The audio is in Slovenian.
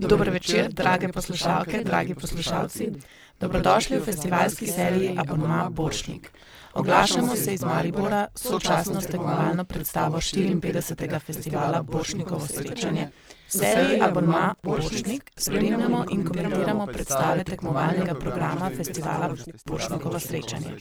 Dober večer, drage poslušalke, dragi poslušalci. Dobrodošli v festivalski seriji Abonma Boršnik. Oglašamo se iz Maribora, sočasno s tekmovalno predstavo 54. festivala Boršnikovo srečanje. V seriji Abonma Boršnik spremljamo in komentiramo predstave tekmovalnega programa festivala Boršnikovo srečanje.